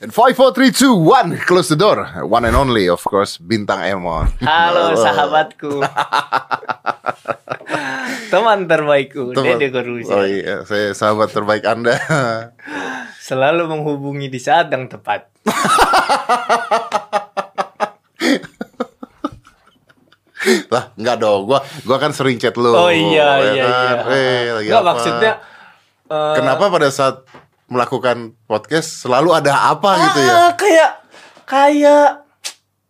And 5, 4, 3, 2, 1 Close the door One and only of course Bintang Emon Halo sahabatku. Teman terbaikku, Teman- Dede Corbuzier. Oh iya Saya sahabat terbaik anda Selalu menghubungi di saat yang tepat. Lah enggak dong Gua gua kan sering chat lu Oh iya ya iya kan? iya. Eh, lagi Nggak, apa? maksudnya eh, Kenapa pada saat melakukan podcast Selalu ada apa gitu ya? Ah, kayak kayak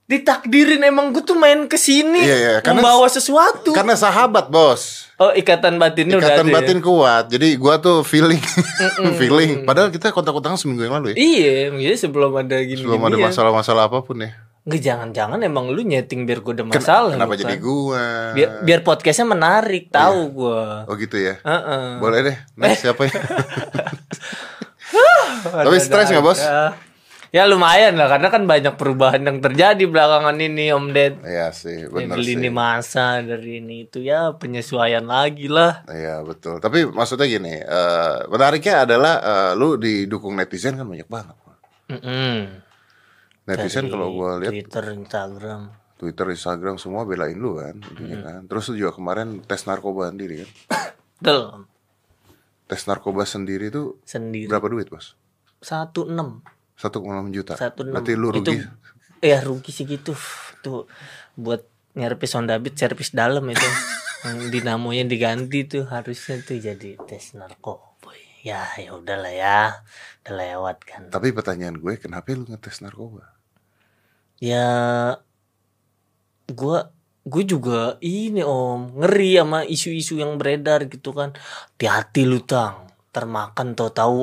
ditakdirin emang gue tuh main ke sini Iya, iya, karena- membawa sesuatu. Karena sahabat bos. Oh ikatan batinnya udah Ikatan ada ya? batin kuat Jadi gua tuh feeling Feeling. Padahal kita kontak-kontakan seminggu yang lalu ya? Iya, jadi sebelum ada gini Sebelum ada masalah-masalah apa pun ya. Nggak jangan-jangan emang lu nyeting biar gue ada masalah. Kenapa gitu jadi gua? Biar, biar podcastnya menarik, tahu gue. Oh gitu ya? Heeh. Boleh deh Next siapa ya Tapi stres nggak, Bos? Ya lumayan lah karena kan banyak perubahan yang terjadi belakangan ini Om Ded. Iya sih bener sih lini masa dari ini itu ya penyesuaian lagi lah. Iya betul Tapi maksudnya gini eh, Menariknya adalah eh, Lu didukung netizen kan banyak banget Mm-mm. Netizen kalau gua lihat Twitter, Instagram. Twitter, Instagram semua belain lu kan, intinya kan. Terus lu juga kemarin tes narkoba sendiri kan. Betul. Tes narkoba sendiri tuh Sendiri. berapa duit bos? Satu enam. 1,6 juta. Satu enam. Berarti lu Itu, rugi. ya rugi segitu. Tuh buat nyerpis Honda Beat, servis dalam itu. Yang dinamonya diganti tuh harusnya tuh jadi tes narkoba. Ya ya udahlah ya. Udah lewat kan. Tapi pertanyaan gue, kenapa lu ngetes narkoba? Ya gua gue juga ini om ngeri sama isu-isu yang beredar gitu kan. Hati-hati lu tang. Termakan tau tahu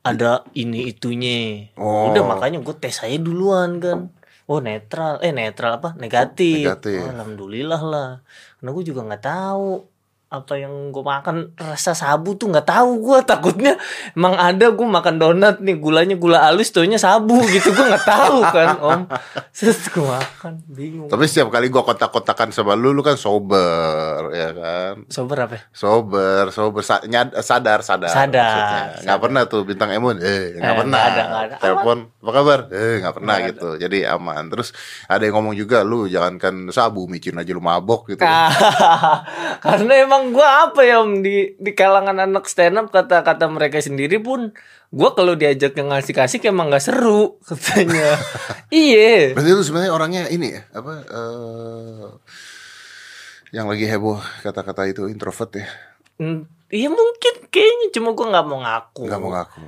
ada ini itunya. Oh. udah makanya gue tes aja duluan kan. Oh netral. Eh netral apa? Negatif, Negatif. Oh, alhamdulillah lah. Karena gue juga nggak tahu apa yang gue makan rasa sabu tuh nggak tahu gue takutnya emang ada gue makan donat nih gulanya gula halus taunya sabu gitu gue nggak tahu kan om terus gue makan bingung Tapi setiap kali gua kontak-kontakan sama lu, lu kan sober, ya kan? sober apa ya? Sober, sober, sa- nyad- sadar, sadar. Sadar. Nggak pernah tuh bintang Emon, eh, nggak Eh, pernah. nggak ada, nggak ada. Telepon, apa kabar? Eh, nggak pernah gitu. Jadi aman. Terus ada yang ngomong juga, lu jangankan sabu, micin aja lu mabok gitu. karena emang gue apa ya om? Di di kalangan anak stand up kata kata mereka sendiri pun gue kalau diajak yang ngasih kasih emang nggak seru katanya. Iya. Berarti lu sebenarnya orangnya ini ya, apa? eh yang lagi heboh kata-kata itu introvert ya, Hmm, iya mungkin kayaknya. Cuma gue nggak mau ngaku. Nggak mau ngaku.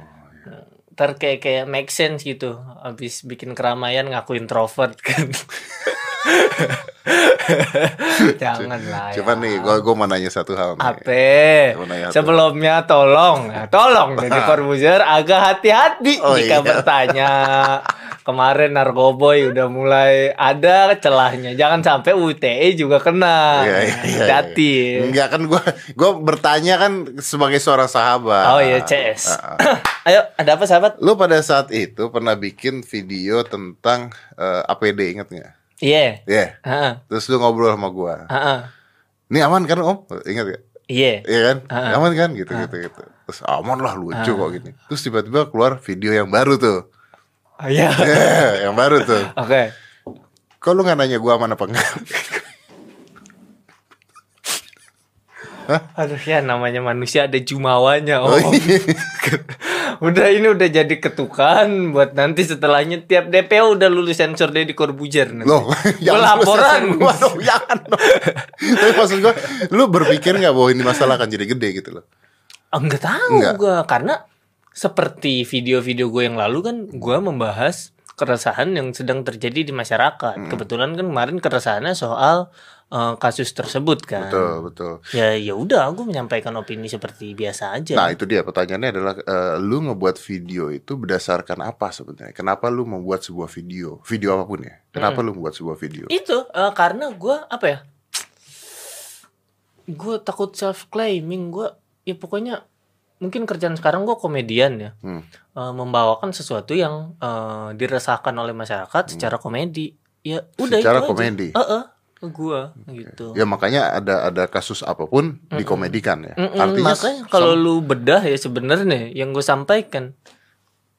ntar kayak kayak make sense gitu. Abis bikin keramaian ngaku introvert kan jangan lah ya. Coba nih, gua gua mau nanya satu hal nih. Ape, nanya sebelumnya tolong, ya, tolong jadi Corbuzier agak hati-hati Oh, jika iya. bertanya. Kemarin Narkoboy udah mulai ada celahnya, jangan sampai UTE juga kena. Iya, iya, iya, Hati. iya. Enggak kan gua gua bertanya kan sebagai seorang sahabat. Oh iya CS. Ah, ah. Ayo, ada apa sahabat? Lu pada saat itu pernah bikin video tentang eh, APD inget nggak? Iya. Iya. Heeh. Terus lu ngobrol sama gua. Heeh. Ini aman kan om? Ingat gak? Iya. Iya kan? Ah. Aman kan? Gitu gitu gitu. Terus aman lah lucu kok gini. Terus tiba-tiba keluar video yang baru tuh. Oh, Iya. Eh, yang baru tuh. Oke. Kok lu gak nanya gua aman apa enggak? Aduh ya namanya manusia ada jumawanya Oh, om. iya. Udah ini udah jadi ketukan buat nanti setelahnya tiap DPO udah lulus sensor Deddy Corbuzier nanti. Loh, Gua laporan. Gua dong, jangan dong. Tapi maksud gua, lu berpikir nggak bahwa ini masalah akan jadi gede gitu loh? Ah, Enggak tahu Enggak. gua karena seperti video-video gue yang lalu kan gua membahas keresahan yang sedang terjadi di masyarakat. Hmm. Kebetulan kan kemarin keresahannya soal eh, kasus tersebut kan. Betul, betul. Ya ya udah aku menyampaikan opini seperti biasa aja. Nah itu dia pertanyaannya adalah eh, lu ngebuat video itu berdasarkan apa sebenarnya? Kenapa lu membuat sebuah video? Video apa pun ya? Kenapa lu membuat sebuah video? Itu eh, karena gua apa ya? Gue takut self claiming. Gue ya pokoknya mungkin kerjaan sekarang gue komedian ya. Hmm. Eh, membawakan sesuatu yang eh, diresahkan oleh masyarakat secara komedi. Ya udah Hmm. Secara itu aja. komedi? Heeh, ke gue gitu. Ya makanya ada ada kasus apa pun dikomedikan ya. Mm-mm, Artinya makanya kalau lu bedah ya sebenarnya yang gue sampaikan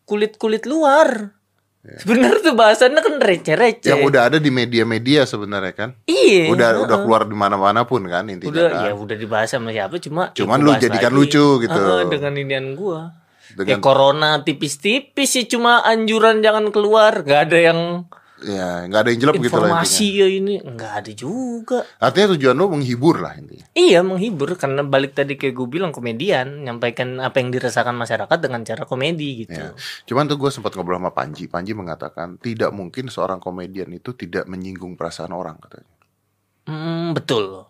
kulit kulit luar Sebenarnya tuh bahasannya kan receh-receh. Yang udah ada di media-media sebenarnya kan. Iya. Udah heeh. udah keluar di mana-mana pun kan intinya udah kan. ya udah dibahas sama siapa cuma ya Cuman gua lu jadikan lagi. lucu gitu. Heeh, dengan inian gua. Ya Dengan corona tipis-tipis sih cuma anjuran jangan keluar, gak ada yang ya nggak ada yang jelek gitu lah informasi ya ini nggak ada juga. Artinya tujuan lu menghibur lah intinya. Iya menghibur karena balik tadi kayak gue bilang komedian nyampaikan apa yang dirasakan masyarakat dengan cara komedi gitu. Ya. Cuman tuh gue sempat ngobrol sama Panji. Panji mengatakan tidak mungkin seorang komedian itu tidak menyinggung perasaan orang katanya. Hmm, betul.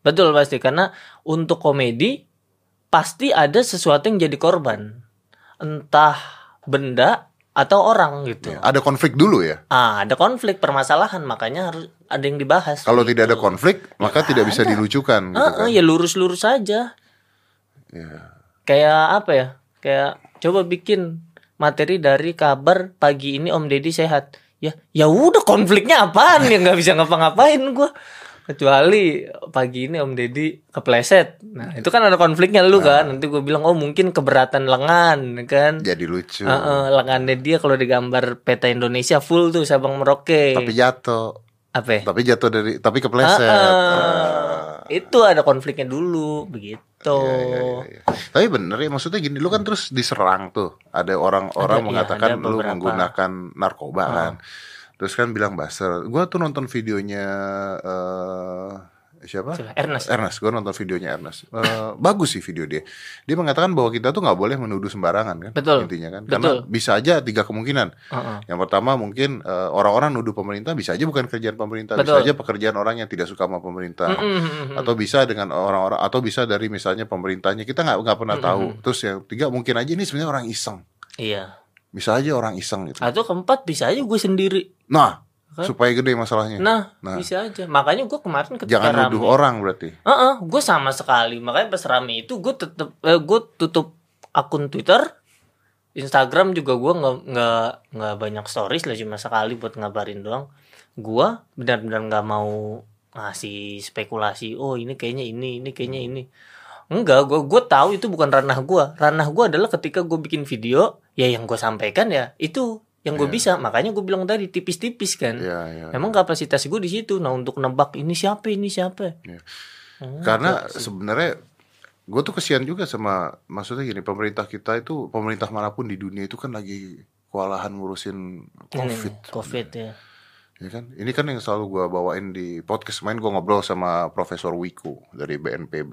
Betul pasti karena untuk komedi pasti ada sesuatu yang jadi korban. Entah benda atau orang gitu. Ya, Ada konflik dulu ya. Ah, ada konflik permasalahan makanya harus ada yang dibahas. Kalau tidak ada konflik, maka tidak bisa dilucukan gitu Heeh, kan. ya lurus-lurus saja. Ya. Kayak apa ya? Kayak coba bikin materi dari kabar pagi ini Om Deddy sehat. Ya, ya udah konfliknya apaan ya nggak bisa ngapa-ngapain gua. Kecuali pagi ini Om Deddy kepleset. Nah, itu kan ada konfliknya lu kan. Nanti gue bilang oh mungkin keberatan lengan kan. Jadi lucu. Heeh, lengannya dia kalau digambar peta Indonesia full tuh Sabang Merauke. Tapi jatuh. apa? ya? Tapi jatuh dari tapi kepleset. Ah, Ah. Itu ada konfliknya dulu begitu. Iya, iya, iya, iya. Tapi bener ya maksudnya gini, lu kan terus diserang tuh. Ada orang-orang iya, mengatakan ada lu menggunakan narkoba kan. Terus kan bilang buzzer. Gua tuh nonton videonya eh siapa? Siapa? Ernest. Ernest, gue nonton videonya Ernest. Eh, bagus sih video dia. Dia mengatakan bahwa kita tuh nggak boleh menuduh sembarangan kan, Betul. intinya kan. Karena Betul. bisa aja tiga kemungkinan. Heeh. Yang pertama mungkin eh, orang-orang nuduh pemerintah bisa aja bukan kerjaan pemerintah, Betul. bisa aja pekerjaan orang yang tidak suka sama pemerintah Mm-mm. atau bisa dengan orang-orang atau bisa dari misalnya pemerintahnya kita nggak nggak pernah tahu terus yang tiga mungkin aja ini sebenarnya orang iseng Iya. Bisa aja orang iseng gitu Atau keempat bisa aja gue sendiri. nah Kan? supaya gede masalahnya Nah, Nah. bisa aja. Makanya gue kemarin ketika jangan rame. nuduh orang berarti Heeh, gue sama sekali. Makanya pas rame itu gue tetep eh, gue tutup akun Twitter, Instagram juga gue nggak nggak nggak banyak stories lah cuma sekali buat ngabarin doang. Gue benar-benar nggak mau ngasih spekulasi. Oh ini kayaknya ini, ini kayaknya ini. Enggak, gue gue tahu itu bukan ranah gue. Ranah gue adalah ketika gue bikin video, ya yang gue sampaikan ya itu yang gue Iya. bisa. Makanya gue bilang tadi tipis-tipis kan. ya ya Emang kapasitas gue di situ. Nah untuk nebak ini siapa ini siapa. Iya. Hmm, karena sebenarnya gue tuh kesian juga sama maksudnya gini pemerintah kita itu pemerintah mana pun di dunia itu kan lagi kewalahan ngurusin Ini, covid COVID ya. ya kan ini kan yang selalu gue bawain di podcast main gue ngobrol sama Profesor Wiku dari BNPB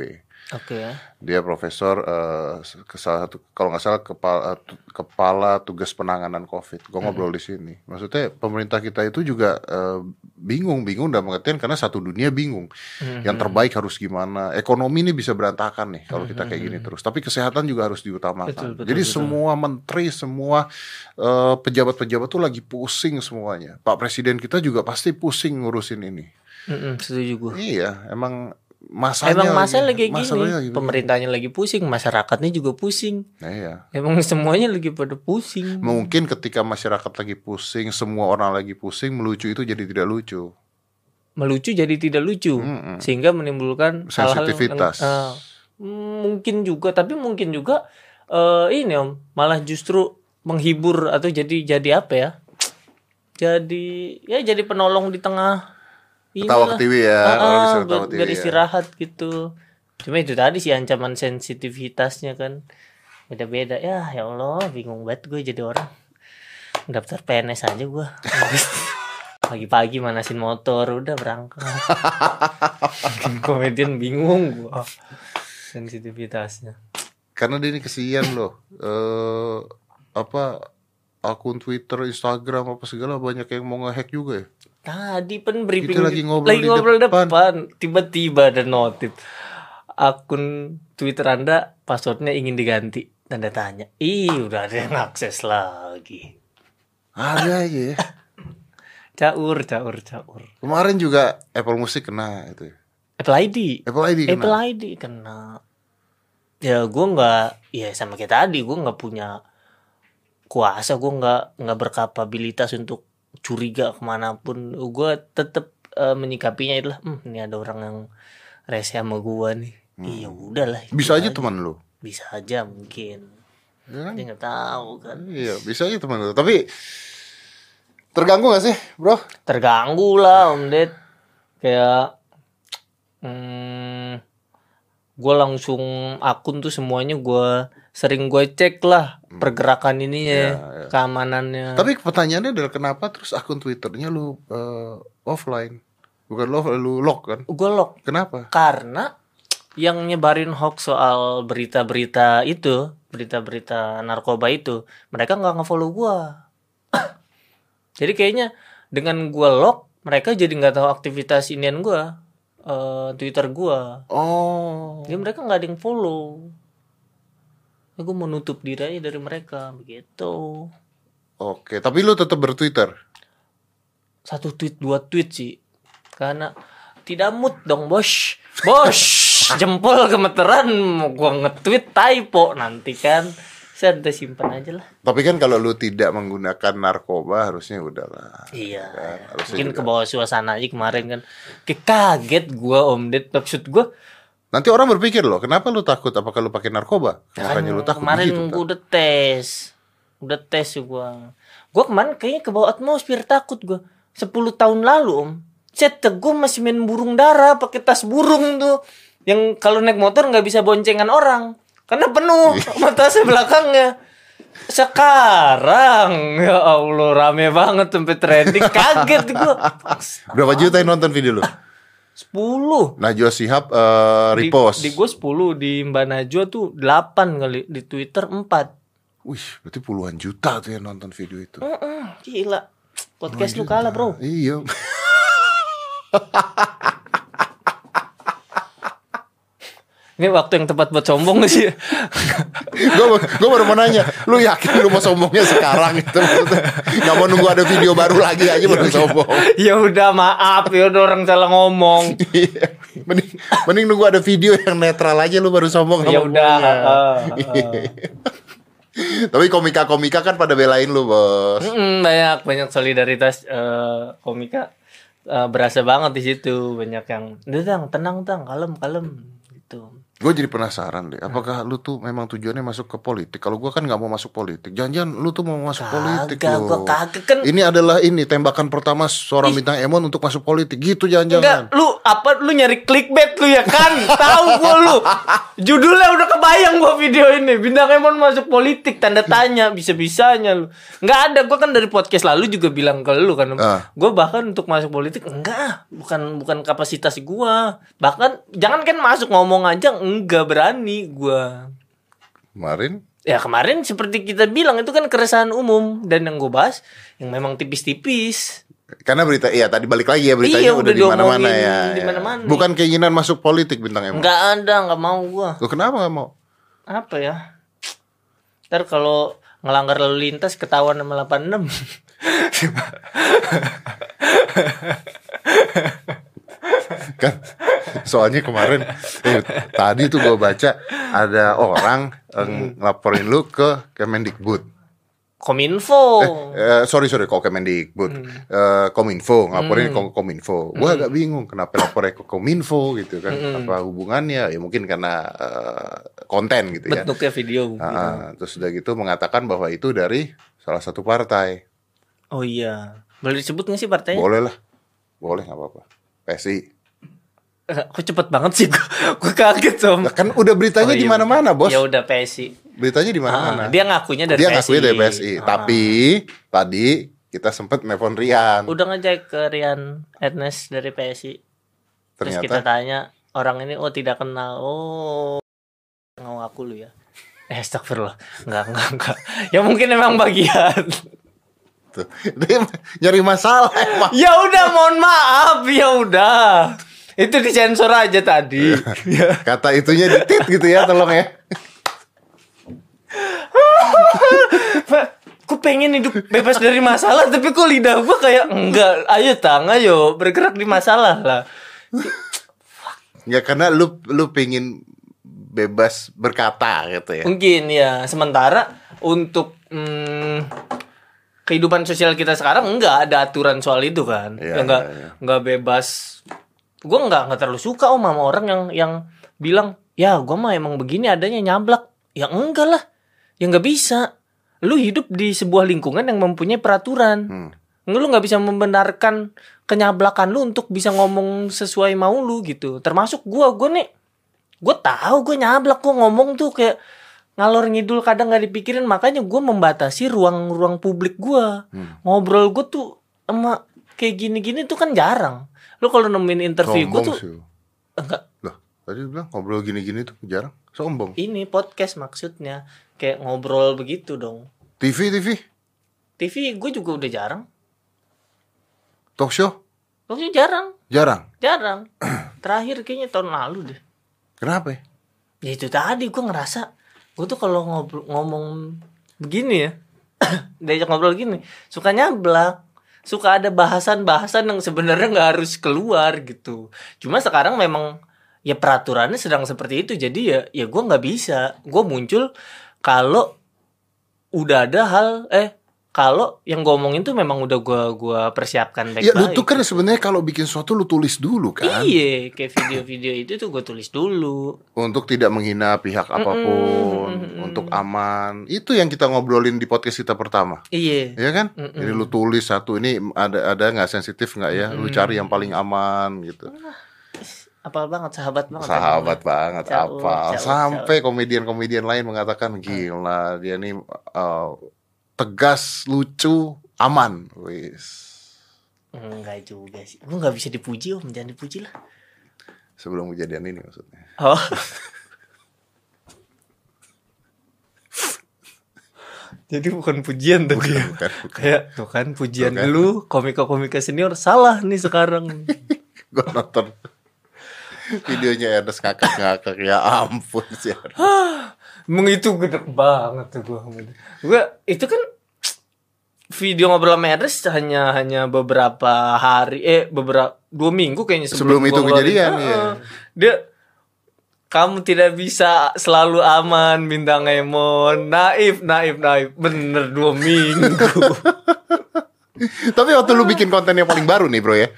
Oke. Ya. dia profesor eh, ke salah satu kalau nggak salah kepala kepala tugas penanganan covid. Gue ngobrol di sini. Maksudnya pemerintah kita itu juga eh, bingung bingung dalam pengertian karena satu dunia bingung. Hmm. yang terbaik harus gimana? Ekonomi ini bisa berantakan nih kalau kita kayak gini terus. Tapi kesehatan juga harus diutamakan. Betul, betul, jadi betul. semua menteri semua eh, pejabat-pejabat tuh lagi pusing semuanya. Pak presiden kita juga pasti pusing ngurusin ini. Mm-mm, setuju gue. iya emang masanya Emang masa lagi gini, masalahnya lagi pemerintahnya lagi pusing, masyarakatnya juga pusing. Nah, iya Emang semuanya lagi pada pusing. Mungkin ketika masyarakat lagi pusing, semua orang lagi pusing, melucu itu jadi tidak lucu. Melucu jadi tidak lucu, Mm-mm. sehingga menimbulkan hal-hal yang- Sensitivitas. eh, mungkin juga, tapi mungkin juga eh, ini om, malah justru menghibur atau jadi jadi apa ya? Jadi ya jadi penolong di tengah Ketawa inilah. ketiwi ya, Ah, orang bisa ketawa ketiwi biar ya. istirahat gitu. Cuma itu tadi sih ancaman sensitivitasnya kan beda-beda ya ya Allah bingung banget gue jadi orang daftar PNS aja gue pagi-pagi manasin motor udah berangkat komedian bingung gue sensitivitasnya Karena dia ini kesian loh. Eh apa akun Twitter, Instagram apa segala banyak yang mau ngehack juga ya. Tadi pen briefing Kita lagi ngobrol lagi di ngobrol depan. depan tiba-tiba ada notif akun Twitter anda passwordnya ingin diganti tanda tanya ih udah ada yang akses lagi Ada aja ya. caur caur caur Kemarin juga Apple Music kena itu. ya. Apple ID Apple ID kena. Apple ID kena ya gue nggak ya sama kayak tadi gue nggak punya kuasa gue nggak nggak berkapabilitas untuk curiga ke mana pun gue tetap eh, menyikapinya adalah hmm, ini ada orang yang rese sama gue nih iya udahlah Hmm. Bisa ikut aja teman lu. bisa aja mungkin Ya kan? dia nggak tahu kan Iya, bisa aja teman lu. Tapi Terganggu gak sih, bro? terganggu lah om Ded kayak hmm, gue langsung akun tuh semuanya gue sering gue cek lah pergerakan ini ya, keamanannya Tapi pertanyaannya adalah kenapa terus akun Twitternya lu eh, offline? Bukan lo lu lock kan? gue lock Kenapa? karena yang nyebarin hoax soal berita-berita itu berita-berita narkoba itu mereka nggak ngefollow gue jadi kayaknya dengan gue lock mereka jadi nggak tahu aktivitas inian gue eh, twitter gue Oh. Jadi mereka nggak ada yang follow. Ya, gue mau nutup diri aja dari mereka begitu. Oke, tapi lu tetap bertwitter. Satu tweet dua tweet sih. Karena tidak mood dong bos. Bos jempol gemeteran mau gua nge-tweet typo nanti kan. Saya udah simpan aja lah. Tapi kan kalau lu tidak menggunakan narkoba harusnya udahlah. Iya. Kan, harusnya Mungkin ke bawah suasana aja kemarin kan. Kayak kaget gua Om Ded maksud gua Nanti orang berpikir loh, kenapa lu takut? Apakah lu pakai narkoba? Makanya lu takut kemarin begitu. gue udah tes udah tes gue gue kemarin kayaknya ke bawah atmosfer takut gue 10 tahun lalu om set gue masih main burung dara pakai tas burung tuh yang kalau naik motor nggak bisa boncengan orang karena penuh sama tasnya belakangnya sekarang ya Allah rame banget sampai trending kaget gue Berapa juta yang nonton video lu? 10 Najwa Shihab eh, di, repost. di gue 10 di Mbak Najwa tuh 8 kali di Twitter 4 Wih, berarti puluhan juta tuh yang nonton video itu. Mm-mm, gila. Podcast lu kalah, Bro. Iya. Ini waktu yang tepat buat sombong gak sih? gue gue baru mau nanya, lu yakin lu mau sombongnya sekarang itu? Nggak mau nunggu ada video baru lagi aja baru sombong. ya udah maaf, ya udah orang salah ngomong. Iya. mending mending nunggu ada video yang netral aja lu baru sombong. Ya udah. uh, Tapi komika-komika kan pada belain lu, Bos. Mm, banyak banyak solidaritas eh, komika eh, berasa banget di situ banyak yang udah tang tenang tang kalem kalem gitu Gue jadi penasaran deh, apakah lu tuh memang tujuannya masuk ke politik? Kalau gua kan nggak mau masuk politik, jangan-jangan lu tuh mau masuk politik Kagak, loh. gua kagak kan Ini adalah ini tembakan pertama seorang bintang Emon untuk masuk politik, gitu Enggak, jangan-jangan. lu apa lu nyari clickbait lu ya kan? Tahu gua lu. Judulnya udah kebayang gua video ini. Bintang Emon masuk politik tanda tanya bisa-bisanya lu. Enggak ada, gua kan dari podcast lalu juga bilang ke lu kan. Ah. Gua bahkan untuk masuk politik enggak, bukan bukan kapasitas gua. Bahkan jangan kan masuk ngomong aja enggak berani gua. Kemarin Ya kemarin seperti kita bilang itu kan keresahan umum dan yang gue bahas yang memang tipis-tipis. karena berita iya tadi balik lagi ya beritanya Iya, udah, udah di mana-mana ya. di ya. Bukan keinginan masuk politik bintang Emon. Enggak ada, enggak mau gua. Lu kenapa gak mau? apa ya ntar kalau ngelanggar lalu lintas ketahuan sama 86 kan soalnya kemarin eh, tadi tuh gue baca ada orang eh, ngelaporin lu ke Kemendikbud. Kominfo. Eh, sorry sorry kok Kemendikbud. Eh, Kominfo ngelaporin ke Kominfo. Gue agak bingung kenapa lapornya ke Kominfo gitu kan? Apa hubungannya? Ya mungkin karena eh, konten gitu ya. Bentuknya video Ah, ah. terus udah gitu mengatakan bahwa itu dari salah satu partai. Oh iya. Boleh disebut nggak sih partainya? Boleh lah. Boleh nggak apa-apa PSI Eh, kok cepet banget sih? Gue kaget som Lah, kan udah beritanya Oh, di iya, mana-mana bos. Ya udah PSI beritanya di Ah, mana-mana dia ngakunya dari dia PSI ngakuin dari PSI Ah. tapi tadi kita sempet nelpon Rian. Udah ngecek ke Rian Ernest dari PSI terus kita ternyata tanya orang ini oh tidak kenal. Oh ngaku lu ya. Eh astagfirullah. Nggak nggak nggak. Ya mungkin emang bagian dia nyari masalah emang Ya udah mohon maaf, ya udah. Itu disensor aja tadi. Kata itunya ditit gitu ya tolong ya Gue pengen hidup bebas dari masalah, tapi kok lidah gue kayak enggak. Ayo tang, ayo bergerak di masalah lah. ya karena lu lu pengen bebas berkata gitu ya Mungkin ya. Sementara untuk hmm, kehidupan sosial kita sekarang enggak ada aturan soal itu kan. Ya enggak iya, iya. enggak bebas. Gue enggak enggak terlalu suka om sama orang yang yang bilang ya gue mah emang begini adanya nyablak. Ya enggak lah. Ya enggak bisa. Lu hidup di sebuah lingkungan yang mempunyai peraturan. Hmm. lu nggak bisa membenarkan kenyablakan lu untuk bisa ngomong sesuai mau lu gitu termasuk gua gua nih gue tahu gue nyablak gue ngomong tuh kayak ngalor ngidul kadang nggak dipikirin makanya gue membatasi ruang-ruang publik gue Hmm. ngobrol gue tuh sama kayak gini-gini tuh kan jarang lu kalau nemuin interview gue tuh sih. enggak Lah, tadi bilang ngobrol gini-gini tuh jarang. Sombong. ini podcast maksudnya kayak ngobrol begitu dong TV, TV, TV gue juga udah jarang talk show Maksudnya jarang jarang. jarang terakhir kayaknya tahun lalu deh Kenapa? ya? ya itu tadi gue ngerasa gue tuh kalau ngobrol ngomong begini ya diajak ngobrol gini suka nyablak. Suka ada bahasan-bahasan yang sebenarnya nggak harus keluar gitu. Cuma sekarang memang ya peraturannya sedang seperti itu. Jadi ya ya gue nggak bisa. Gue muncul kalau udah ada hal eh kalau yang gue omongin tuh memang udah gue gua persiapkan Ya lu baik-baik tuh kan sebenarnya kalau bikin sesuatu lu tulis dulu kan. iya kayak video-video itu tuh gue tulis dulu Untuk tidak menghina pihak apa pun, mm-mm. untuk aman. Itu yang kita ngobrolin di podcast kita pertama. iya Ya kan? Mm-mm. Jadi lu tulis satu ini ada ada nggak sensitif nggak ya? Lu cari yang paling aman gitu. apal banget sahabat banget Sahabat banget Jauh, apa? jauh, Sampai komedian-komedian lain mengatakan gila dia nih uh, tegas, lucu, aman. Wis. enggak juga sih gue nggak bisa dipuji om jangan dipuji lah Sebelum kejadian ini maksudnya. oh jadi bukan pujian tuh Bukan, dia. bukan, bukan. kayak tuh kan pujian Tuh kan. lu komika-komika senior salah nih sekarang Gue nonton videonya Ernest ngakak-ngakak ya ampun sih. Emang itu gede banget tuh gua. Gua itu kan video ngobrol sama hanya hanya beberapa hari eh beberapa dua minggu kayaknya Sebelum gua itu kejadian, iya. Dia kamu tidak bisa selalu aman bintang Emon naif naif naif bener dua minggu Tapi waktu lu bikin konten yang paling baru nih bro ya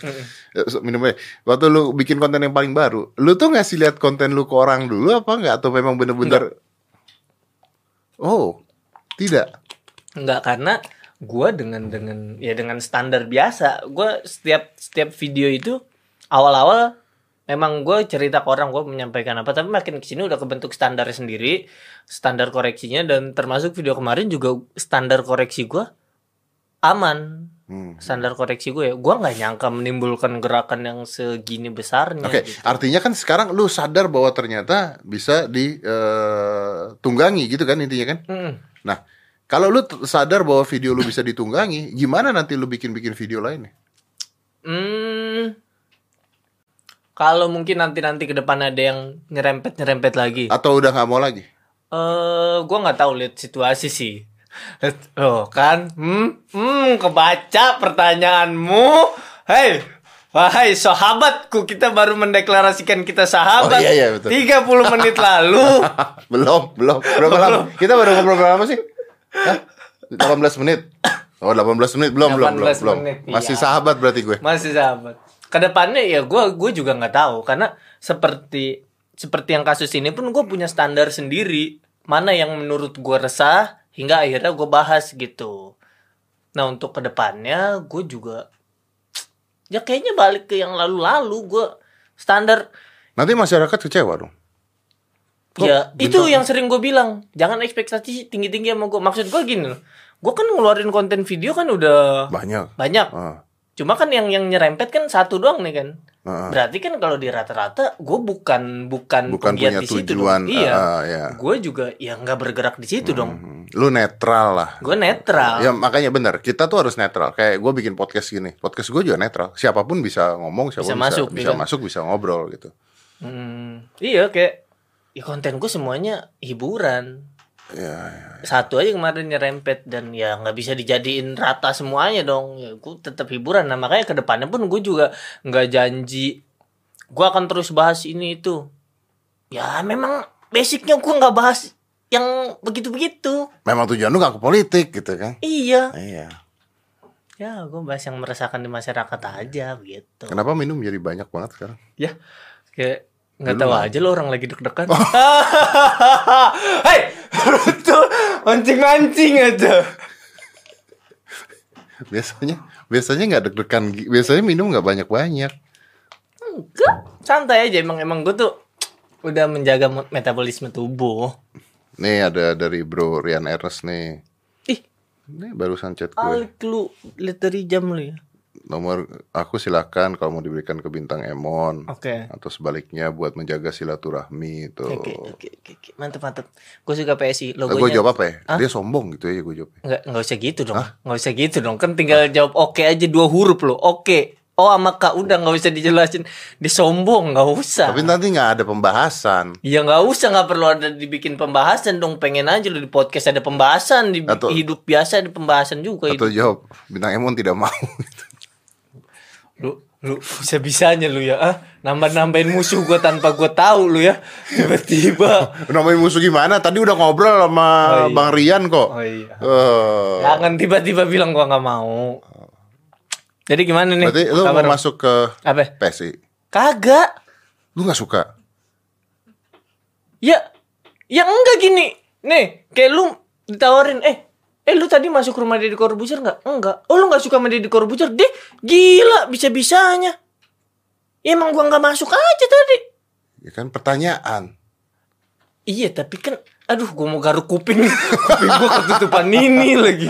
Eh, so- Minum aja. Waktu lu bikin konten yang paling baru Lu tuh ngasih lihat konten lu ke orang dulu apa enggak? Atau memang bener-bener Oh Tidak? Enggak karena gua dengan dengan ya dengan standar biasa gua setiap setiap video itu awal-awal memang gue cerita ke orang gue menyampaikan apa tapi makin ke sini udah kebentuk standar sendiri standar koreksinya dan termasuk video kemarin juga standar koreksi gua aman Hmm. standar koreksi gue ya gue nggak nyangka menimbulkan gerakan yang segini besarnya Oke, gitu. artinya kan sekarang lu sadar bahwa ternyata bisa ditunggangi gitu kan intinya kan? Mm. Nah, kalau lu sadar bahwa video lu bisa ditunggangi, gimana nanti lu bikin-bikin video lainnya? Hmm, kalau mungkin nanti-nanti ke depan ada yang nyerempet-nyerempet lagi. Atau udah nggak mau lagi? Eh, gua nggak tahu lihat situasi sih. Oh kan, hmm, hmm, kebaca pertanyaanmu. Hei, wahai sahabatku, kita baru mendeklarasikan kita sahabat. Oh, iya, iya, betul. 30 menit lalu. belum, belum. Berapa lama? Kita baru ngobrol berapa sih? Hah? 18 menit. Oh, 18 menit belum, belum, belum, 18 belum. menit, Masih iya. sahabat berarti gue. Masih sahabat. Ke depannya ya gue gue juga nggak tahu karena seperti seperti yang kasus ini pun gue punya standar sendiri mana yang menurut gue resah hingga akhirnya gue bahas gitu. Nah untuk ke depannya gue juga ya kayaknya balik ke yang lalu-lalu gue standar Nanti masyarakat kecewa dong. Kok ya bintang- itu yang sering gue bilang jangan ekspektasi tinggi-tinggi sama gue maksud gue gini loh gue kan ngeluarin konten video kan udah Banyak. banyak Ah, cuma kan yang yang nyerempet kan satu doang nih kan ah. Berarti kan kalau di rata-rata gue bukan bukan Bukan punya di situ tujuan. dong. Iya. ah, ya. Gue juga ya nggak bergerak di situ dong. Hmm, Lu netral lah. Gue netral. Ya makanya benar, kita tuh harus netral. Kayak gue bikin podcast gini, podcast gue juga netral. Siapa pun bisa ngomong, siapa pun Bisa bisa masuk, bisa gitu. masuk, bisa ngobrol gitu. Hmm, iya kayak ya konten gue semuanya hiburan. Ya, ya. Satu aja kemarin nyerempet dan ya nggak bisa dijadiin rata semuanya dong. Ya gue tetap hiburan. Nah makanya ke depannya pun gue juga nggak janji gue akan terus bahas ini itu. Ya memang basicnya gue nggak bahas yang begitu-begitu. Memang tujuan lu gak ke politik gitu kan? Iya. Iya. Ya, gue bahas yang meresahkan di masyarakat aja begitu. Kenapa minum jadi banyak banget sekarang? Ya, kayak nggak tahu aja lo orang lagi deg-degan. Hei, tuh mancing-mancing aja. biasanya biasanya nggak deg-degan biasanya minum nggak banyak banyak Enggak, santai aja emang emang gue tuh udah menjaga metabolisme tubuh. nih ada dari bro Rian Ernest nih Ih, ini barusan chat gue alik lu lihat dari jam lu ya. Nomor aku silakan kalau mau diberikan ke bintang Emon Oke. atau sebaliknya buat menjaga silaturahmi itu Oke, oke, oke, oke. Mantap, mantap. Gue suka PSI gue logonya. jawab apa ya dia sombong gitu ya gue jawab Enggak, enggak usah gitu dong. Enggak usah gitu dong. Kan tinggal jawab oke aja dua huruf lo. Oke. Oh sama kak udah nggak usah dijelasin. Disombong nggak usah. tapi nanti nggak ada pembahasan Ya nggak usah nggak perlu ada dibikin pembahasan dong. Pengen aja lu di podcast ada pembahasan di Atau- hidup biasa ada pembahasan juga atau hidup. jawab bintang Emon tidak mau Lu lu bisa bisanya lu ya ah nambah nambahin musuh gue tanpa gue tahu lu ya tiba-tiba. namanya musuh gimana tadi udah ngobrol sama Oh, iya. Bang Rian kok Oh iya. Eh, Jangan tiba-tiba bilang gua nggak mau. Jadi gimana nih? berarti lu mau lu? masuk ke apa? PSI Kagak. lu nggak suka Ya, ya enggak gini. Nih, kayak lu ditawarin, eh, eh lu tadi masuk rumah Deddy Corbuzier nggak? Enggak. Oh lu nggak suka sama Deddy Corbuzier? Deh, gila, bisa bisanya. Ya, emang gua nggak masuk aja tadi. ya kan pertanyaan Iya, tapi kan, aduh, gua mau garuk kuping, kuping gua ketutupan ini lagi.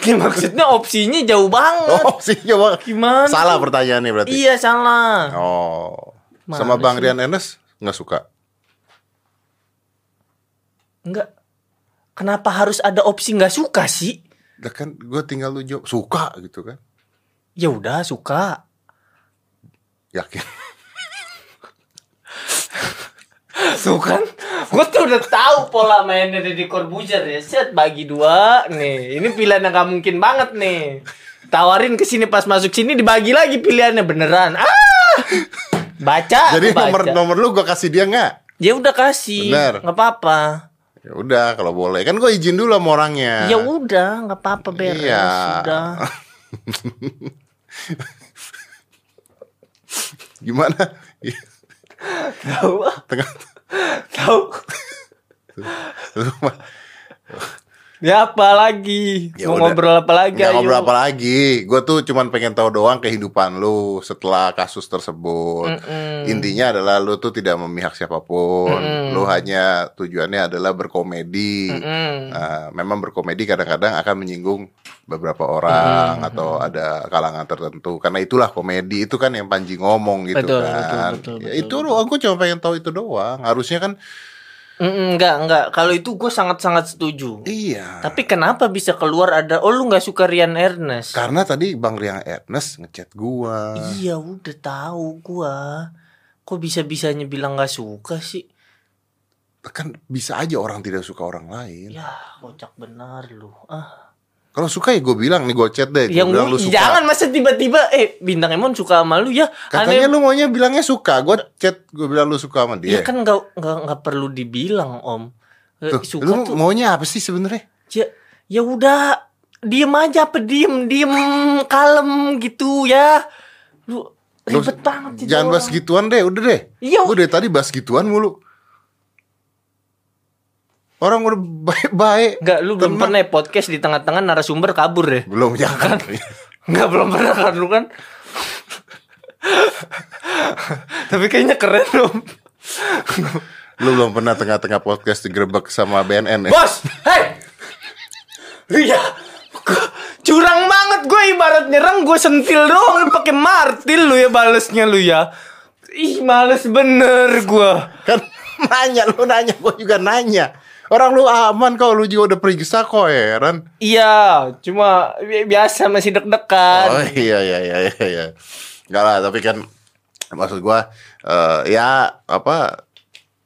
Ya, maksudnya opsinya jauh banget. oh sih coba Gimana? salah pertanyaannya berarti Iya salah. oh Mana sama Bang sih? Rian Ernest nggak suka Enggak. Kenapa harus ada opsi nggak suka sih? Lah kan gue tinggal lu jawab suka gitu kan Ya udah suka. yakin Tuh kan, gue tuh udah tahu pola mainnya Deddy Corbuzier ya. Set bagi dua nih. Ini pilihan yang gak mungkin banget nih. Tawarin ke sini pas masuk sini dibagi lagi pilihannya beneran. Ah! Baca. jadi baca. nomor nomor lu gue kasih dia nggak Ya udah kasih. Bener. nggak apa-apa. Ya udah kalau boleh kan gue izin dulu sama orangnya Ya udah, nggak apa-apa beres. Iya. Udah. gimana Tahu. tengah Tahu. Ya apa lagi? Ya Mau udah. ngobrol apa lagi? Nggak ayo. ngobrol apa lagi Gue tuh cuman pengen tahu doang kehidupan lu Setelah kasus tersebut Mm-mm. Intinya adalah lu tuh tidak memihak siapa pun Lu hanya tujuannya adalah berkomedi Mm-mm. Nah, memang berkomedi kadang-kadang akan menyinggung beberapa orang Hmm. atau ada kalangan tertentu karena itulah komedi itu kan yang Panji ngomong gitu Betul, kan betul, betul, ya betul, itu doang aku cuma pengen tahu itu doang harusnya kan enggak, enggak. Kalau itu gue sangat-sangat setuju. iya Tapi kenapa bisa keluar ada oh lu nggak suka Rian Ernest? karena tadi Bang Riang Ernest ngechat gua Iya udah tahu gua. Kok bisa-bisanya bilang nggak suka sih? kan bisa aja orang tidak suka orang lain Ya kocak benar lu. Ah. kalau suka ya gue bilang nih gue chat deh Yang bilang lu lu- suka jangan masa tiba-tiba eh bintang Emon suka sama lu ya. katanya Aneh. lu maunya bilangnya suka gue chat gue bilang lu suka sama dia Ya kan nggak nggak nggak perlu dibilang om. Eh, Tuh, suka lu tuh maunya apa sih sebenarnya ya ya udah diem aja apa diem diem kalem gitu ya. Ribet banget sih Jangan bahas gituan deh, udah deh. Iya. Gue dari tadi bahas gituan mulu. Orang udah baik-baik. Enggak, lu belum pernah ya podcast di tengah-tengah narasumber kabur deh. Belum jangan. Enggak, belum pernah kan lu kan. Tapi kayaknya keren om. Lu belum pernah tengah-tengah podcast digerebek sama BNN ya? Bos, hei. Ya. gua- Curang banget gue ibarat nyerang gue sentil doang lu pakai martil lu ya balesnya lu ya. Ih, males bener gue. Kan nanya, lu nanya, gue juga nanya. Orang lu aman kok, lu juga udah periksa kok heran. Iya, cuma bi- biasa masih deg-degan. Oh iya iya iya iya. iya. Enggak lah, tapi kan maksud gua eh, ya apa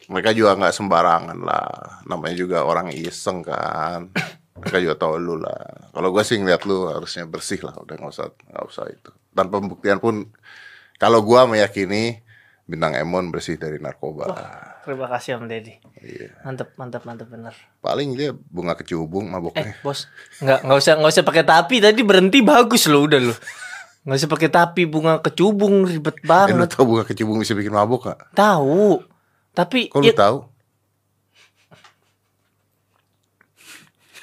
mereka juga nggak sembarangan lah. Namanya juga orang iseng kan. Mereka juga tahu lu lah. Kalau gua sih ngeliat lu harusnya bersih lah, udah nggak usah nggak usah itu. Tanpa pembuktian pun kalau gua meyakini bintang Emon bersih dari narkoba. Terima kasih Om Deddy. Iya. Mantep, mantep, mantep bener. Paling dia bunga kecubung Eh, maboknya. bos, nggak nggak usah nggak usah pakai tapi tadi berhenti bagus loh udah lo. Nggak usah pakai tapi bunga kecubung ribet Eh, lu banget. tau bunga kecubung bisa bikin mabok gak? Tahu. Tapi Kok lu ya, tahu?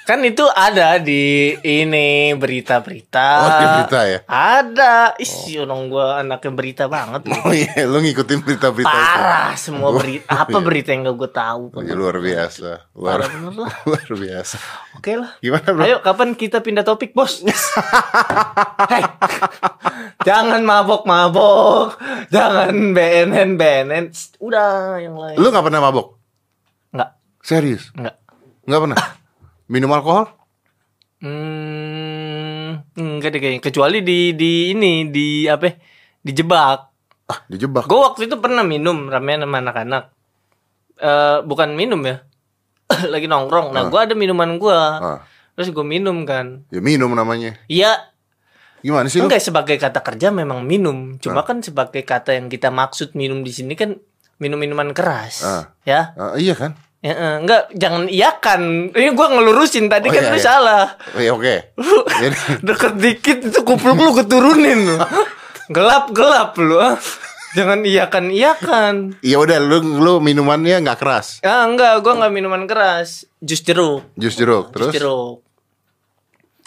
Kan itu ada di ini berita-berita. Oh, di berita ya? Ada. Ih, orang gua anaknya berita banget. Oh iya, lu ngikutin berita-berita itu. Parah semua berita. Apa berita yang gak gue tahu? Oh, iya, luar biasa. Luar, lah. luar biasa. Oke lah. Gimana, Bro? Ayo kapan kita pindah topik bos? Hei, jangan mabok-mabok, jangan BNN BNN. Udah yang lain. Lu gak pernah mabok? Nggak, Serius? nggak. Gak pernah? Minum alkohol? Hmm, enggak deh kayaknya. Kecuali di di ini di apa? ya? Dijebak. Ah, dijebak. Gue waktu itu pernah minum ramean sama anak-anak. Eh bukan minum ya. Lagi nongkrong. Nah, Ah. gua ada minuman gua. Ah, Terus gue minum kan. ya minum namanya. Iya, Gimana sih lu? enggak sebagai kata kerja memang minum. Cuma kan sebagai kata yang kita maksud minum di sini kan minum minuman keras. Ah. Ya. Ah, iya kan? Ya, eh, enggak, jangan iyakan. Ini gua ngelurusin tadi Oh, kan iya, lu iya. salah. Iya, oke. Lu Jadi, deket dikit itu kupluk lu keturunin lu. Gelap gelap lu. ah. Jangan iyakan iyakan. ya udah lu lu minumannya nggak keras. Ah enggak, gua enggak minuman keras. Jus jeruk. Jus jeruk terus. Jus jeruk.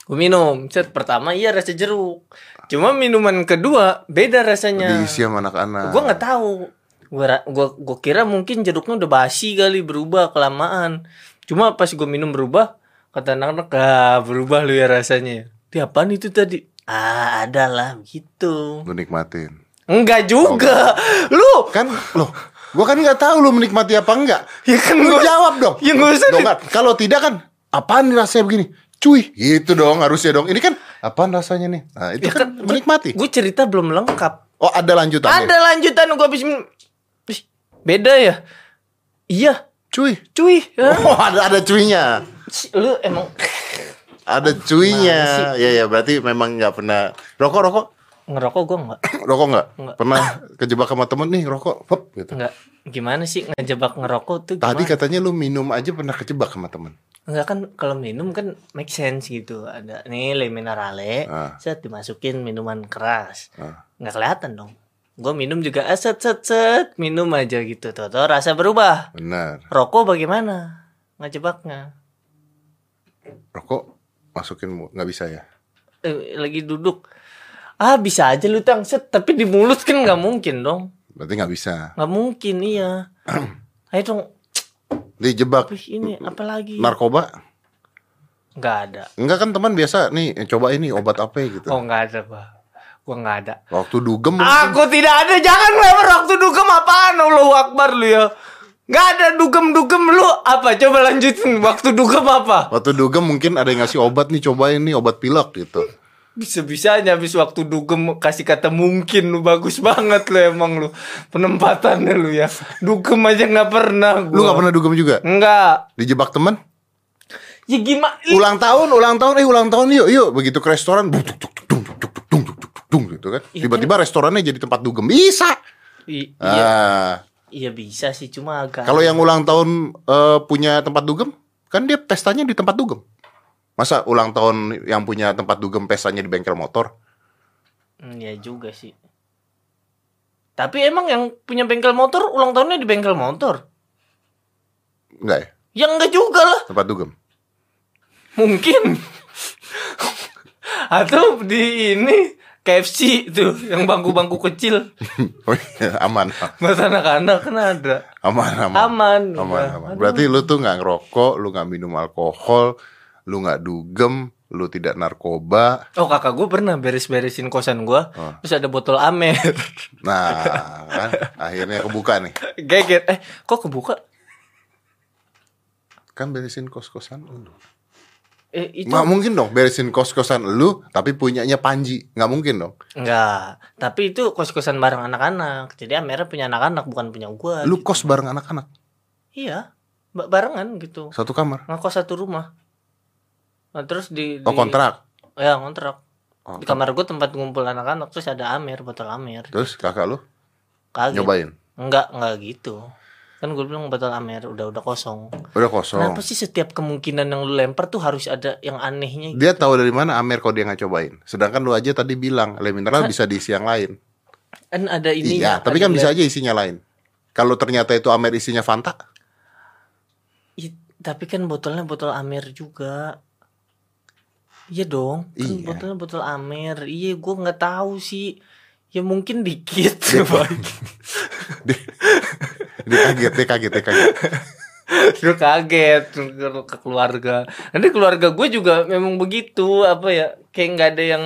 Gue minum. Set pertama iya rasa jeruk. Cuma minuman kedua beda rasanya. Diisi sama anak-anak. Gue nggak tahu. Gue gua, gua kira mungkin jeruknya udah basi kali berubah kelamaan. Cuma pas gue minum berubah, kata anak-anak, ah berubah lu ya rasanya. Di apaan itu tadi? Ah ada lah gitu. Lu nikmatin. Enggak juga. Lu Kan loh, gua kan nggak tahu lu menikmati apa enggak. ya kan Lu gua- jawab dong. Ya nggak usah Dong, kan? Kalau tidak kan apaan nih rasanya begini? Cuy, gitu dong harusnya dong. Ini kan apaan rasanya nih? Nah, itu Ya kan, kan, menikmati. Gue cerita belum lengkap. Oh, ada lanjutannya. Ada lanjutan gue habis beda ya? Iya, Cuy. cuy. Hah? Oh, ada ada cuinya. Si- Lu emang Ada cuinya. Ya ya, berarti memang nggak pernah rokok rokok. ngerokok gue enggak? Rokok nggak? Nggak. Pernah kejebak sama temen nih rokok, hop gitu. Enggak. Gimana sih ngejebak ngerokok tuh gimana? Tadi katanya lu minum aja pernah kejebak sama temen. Enggak kan kalau minum kan make sense gitu. Ada nih le minerale, Ah. set dimasukin minuman keras. Ah. Nggak kelihatan dong. Gue minum juga ah, set set minum aja gitu. Tuh, tuh rasa berubah. Benar. Rokok bagaimana? Ngejebaknya. Rokok masukin nggak bisa ya? Eh, lagi duduk. Ah bisa aja lu tang set tapi di mulut kan nggak mungkin dong. Berarti nggak bisa. Nggak mungkin iya. Ayo dong. Dijebak ini apa lagi? narkoba? Nggak ada. Enggak kan teman biasa nih coba ini obat apa gitu. Oh nggak ada bah. Gua nggak ada. Waktu dugem mungkin. Aku tidak ada. Jangan lebar waktu dugem apaan Allahu Akbar lu ya. Nggak ada dugem-dugem lu apa? Coba lanjutin waktu dugem apa? Waktu dugem mungkin ada yang ngasih obat nih cobain nih obat pilek gitu. Bisa-bisanya habis waktu dugem kasih kata mungkin lu bagus banget lu emang lu penempatannya lu ya. Dugem aja nggak pernah gua. Lu nggak pernah dugem juga? Enggak. Dijebak temen? Ya gimana? Ulang tahun, ulang tahun, eh ulang tahun yuk, yuk. Begitu ke restoran, bung, dung, gitu kan. Iya Tiba-tiba restorannya jadi tempat dugem. Bisa. I- iya, Ah, iya bisa sih cuma agak. kalau yang ulang tahun eh, punya tempat dugem, kan dia pestanya di tempat dugem. Masa ulang tahun yang punya tempat dugem pestanya di bengkel motor? Hmm, Iya juga sih. Tapi emang yang punya bengkel motor ulang tahunnya di bengkel motor? Enggak ya? Ya enggak juga lah. Tempat dugem. Mungkin. Atau di ini KFC tuh yang bangku-bangku kecil Oh iya, aman. buat anak-anak kan ada. Aman, aman. Aman. Aman, udah. aman. Berarti lu tuh nggak ngerokok, lu nggak minum alkohol, lu nggak dugem, lu tidak narkoba. Oh kakak gue pernah beres-beresin kosan gue Oh. Terus ada botol Amer Nah, kan akhirnya kebuka nih. Geget Eh kok kebuka? Kan beresin kos-kosan lu. Eh itu Nggak mungkin dong beresin kos-kosan lu tapi punyanya Panji. Nggak mungkin dong. Enggak Tapi itu kos-kosan bareng anak-anak. Jadi Amernya punya anak-anak bukan punya gue Lu kos bareng anak-anak? Iya ba- Barengan gitu. Satu kamar. Ngekos satu rumah. Nah, Terus di, Oh, di- kontrak. Ya kontrak. Oh, Di kamar gue tempat ngumpul anak-anak Terus ada Amer Botol Amer. Terus kakak lu? Kaget nyobain. Enggak Enggak gitu Kan gue bilang botol Amer Udah udah kosong Udah kosong. Kenapa sih setiap kemungkinan yang lu lempar tuh harus ada yang anehnya gitu? Dia tahu dari mana Amer kalau dia nggak cobain. Sedangkan lu aja tadi bilang le mineral bisa diisi yang lain. Kan ada ini iya, tapi kan bisa aja isinya lain. Kalau ternyata itu Amer isinya Fanta, tapi kan botolnya botol Amer juga Iya dong. Kan Iya. botolnya botol Amer. Iya, gua nggak tahu sih. Ya mungkin dikit. dia, dia kaget dia kaget dia kaget Gue kaget ke, ke keluarga. Nanti keluarga gue juga memang begitu apa ya kayak nggak ada yang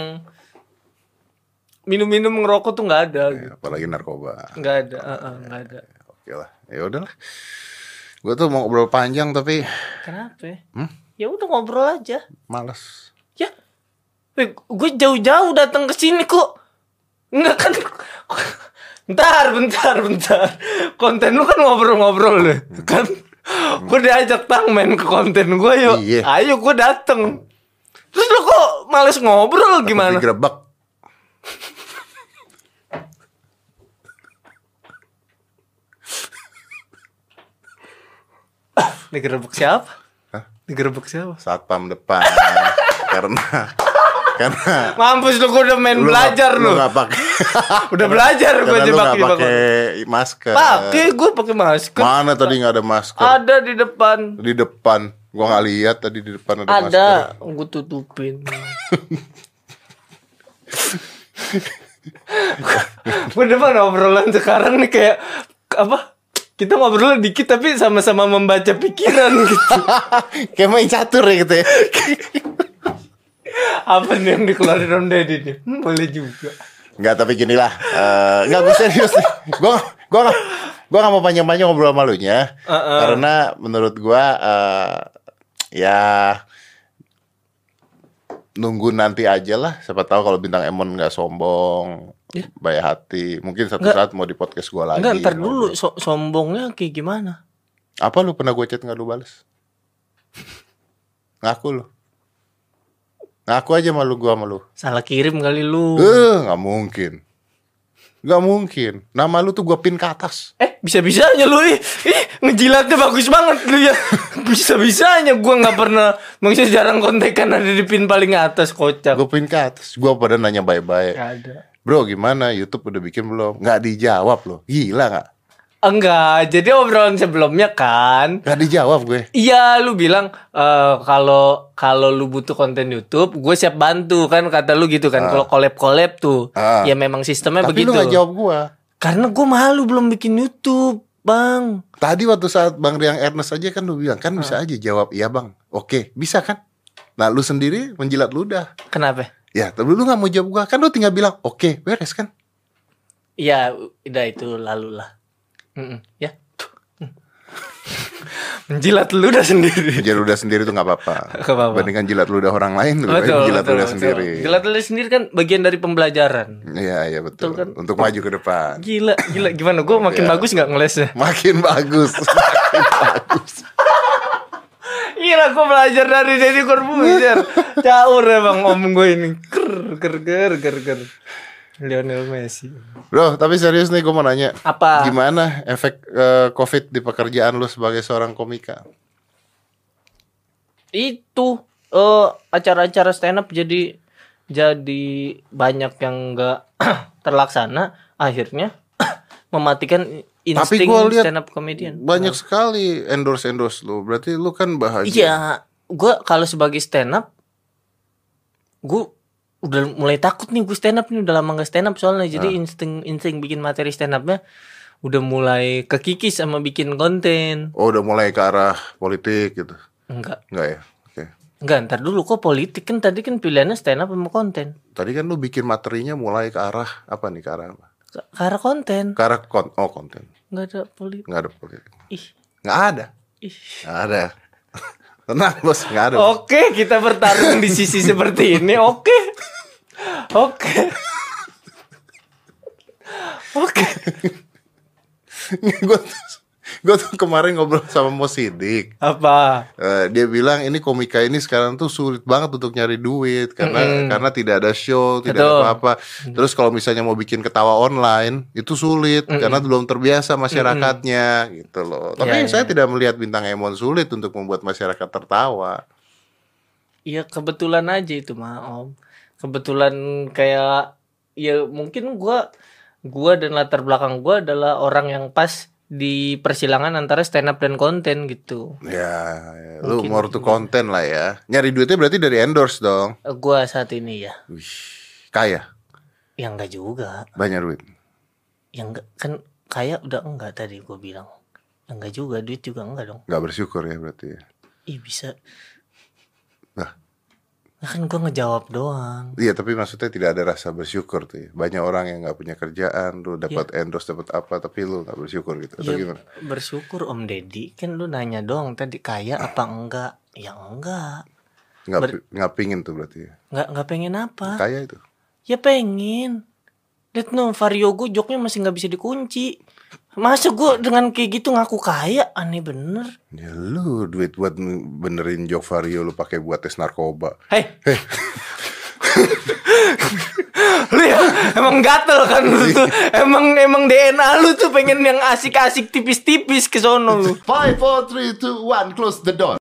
minum-minum ngerokok tuh nggak ada, Ya, apalagi narkoba nggak ada, Heeh, nggak ada. oke lah ya udahlah gue tuh mau ngobrol panjang tapi Kenapa? ya? Hmm? Ya udah ngobrol aja. males Ya, gue jauh-jauh datang ke sini kok. Enggak kan? Bentar, bentar, bentar. Konten lu kan ngobrol-ngobrol deh, kan? Gue diajak tang main ke konten gue yuk. Iya. Ayo gue dateng. Terus lu kok males ngobrol gimana? digerebek Digerebek siapa? Hah? Digerebek siapa? satpam depan karena karena Mampus lu gue udah main lu belajar lu. nggak pakai Udah belajar gue jebak jebak. pakai masker Pakai gue pakai masker. mana tadi nggak ada masker Ada di depan. di depan gua nggak lihat tadi di depan ada, masker Ada, gue tutupin. depan obrolan sekarang nih kayak apa? Kita ngobrol dikit tapi sama-sama membaca pikiran gitu. kayak main catur ya gitu ya apa nih yang dikeluarin Om Deddy nih? Hmm, boleh juga. Nggak tapi gini lah eh, Nggak gue serius nih Gue gue nggak gue nggak mau panjang-panjang ngobrol sama lu nya Uh-uh. Karena menurut gue eh, Ya Nunggu nanti aja lah Siapa tahu kalau bintang Emon nggak sombong Ya. Baik hati Mungkin satu Nggak. saat mau di podcast gue lagi Enggak, ntar dulu so- sombongnya kayak gimana? Apa lu pernah gue chat nggak lu bales Ngaku lu Ngaku aja malu gue sama lu Salah kirim kali lu. Eh, nggak mungkin. Nggak mungkin. Nama lu tuh gua pin ke atas. Eh, bisa-bisanya lu ih, ih ngejilatnya bagus banget lu ya. Bisa-bisanya gua nggak pernah maksudnya jarang kontekan ada di pin paling atas kocak. Gua pin ke atas. Gua pada nanya. Gak ada. Bro, gimana? YouTube udah bikin belum? Nggak dijawab loh. Gila nggak? Enggak, jadi obrolan sebelumnya kan Nggak dijawab gue. Iya, lu bilang eh, kalau kalau lu butuh konten YouTube, gue siap bantu kan kata lu gitu kan. Kalau collab-collab tuh, Ah. ya memang sistemnya Tapi begitu. lu nggak jawab gua. Karena gue malu belum bikin YouTube, Bang. Tadi waktu saat Bang Riang Ernest aja kan lu bilang kan bisa aja jawab iya bang. Oke, bisa kan? Nah lu sendiri menjilat ludah. Kenapa? Ya, tapi lu nggak mau jawab gua kan lu tinggal bilang oke beres kan? Iya, udah itu lalu lah. Mm-mm, ya. Menjilat lu udah sendiri. Jilat ludah sendiri tuh nggak apa-apa. Apa-apa. Bandingkan jilat ludah orang lain, baik Betul, jilat betul, ludah betul. sendiri. Jilat ludah sendiri kan bagian dari pembelajaran. Iya, iya betul. Betul kan? Untuk maju ke depan. Gila, gila gimana? Gue makin Iya. bagus nggak ngelesnya? Makin bagus. Makin bagus. Gila, gue belajar dari Deddy Corbuzier. Caur emang om gue ini. Ker, ker, ker, ker, ker. Lionel Messi. Bro, tapi serius nih gue mau nanya. Apa? Gimana efek eh, COVID di pekerjaan lu sebagai seorang komika? Itu eh acara-acara stand up jadi jadi banyak yang nggak terlaksana. Akhirnya mematikan insting gua lihat stand up comedian. Banyak sekali endorse-endorse lu. Berarti lu kan bahagia. Iya, gue kalau sebagai stand up, gue udah mulai takut nih gue stand up nih udah lama gak stand up soalnya jadi insting insting bikin materi stand upnya udah mulai kekikis sama bikin konten Oh, udah mulai ke arah politik gitu. enggak Enggak ya? Oke. enggak ntar dulu kok politik kan tadi kan pilihannya stand up sama konten Tadi kan lu bikin materinya mulai ke arah apa nih? Ke arah apa? ke ke arah konten Ke arah kon oh konten. nggak ada politik Enggak ada politik. ih Enggak ada. ih Enggak ada. Tenang, Bos, enggak ada. oke kita bertarung di sisi seperti ini oke oke oke gue tuh, kemarin ngobrol sama Mo Sidik. apa Eh, dia bilang ini komika ini sekarang tuh sulit banget untuk nyari duit karena karena tidak ada show, tidak Betul. ada apa-apa. Terus kalau misalnya mau bikin ketawa online itu sulit karena belum terbiasa masyarakatnya gitu loh. Tapi Iya, saya tidak melihat bintang Emon sulit untuk membuat masyarakat tertawa. Iya kebetulan aja itu mah om. Kebetulan kayak ya mungkin gua gua dan latar belakang gua adalah orang yang pas di persilangan antara stand up dan konten gitu. Ya, ya. lu more to konten lah ya. Nyari duitnya berarti dari endorse dong. Eh, Gua saat ini ya, Wih, kaya, yang enggak juga. banyak duit. Yang enggak kan kayak udah enggak tadi gua bilang. Enggak juga, duit juga enggak dong. Nggak bersyukur ya berarti. ya. Ih bisa. Nah, kan gua ngejawab doang. Iya, tapi maksudnya tidak ada rasa bersyukur tuh. ya. Banyak orang yang nggak punya kerjaan, lu dapat endorse, dapat apa, tapi lu nggak bersyukur gitu. Atau Ya, gimana? bersyukur Om Deddy kan lu nanya doang tadi kaya apa enggak? Ya enggak. Nggak pi- nggak pingin tuh berarti. ya. Enggak enggak pengen apa? Kaya itu. Ya pengen. Lihat no, Vario gue joknya masih nggak bisa dikunci. Masa gue dengan kayak gitu ngaku kaya? Aneh bener. Ya lu duit buat benerin jok vario lu pakai buat tes narkoba. Hei. lu ya emang gatel kan lu tuh. Emang emang DNA lu tuh pengen yang asik-asik tipis-tipis ke sono lu. Five, four, three, two, one. Close the door.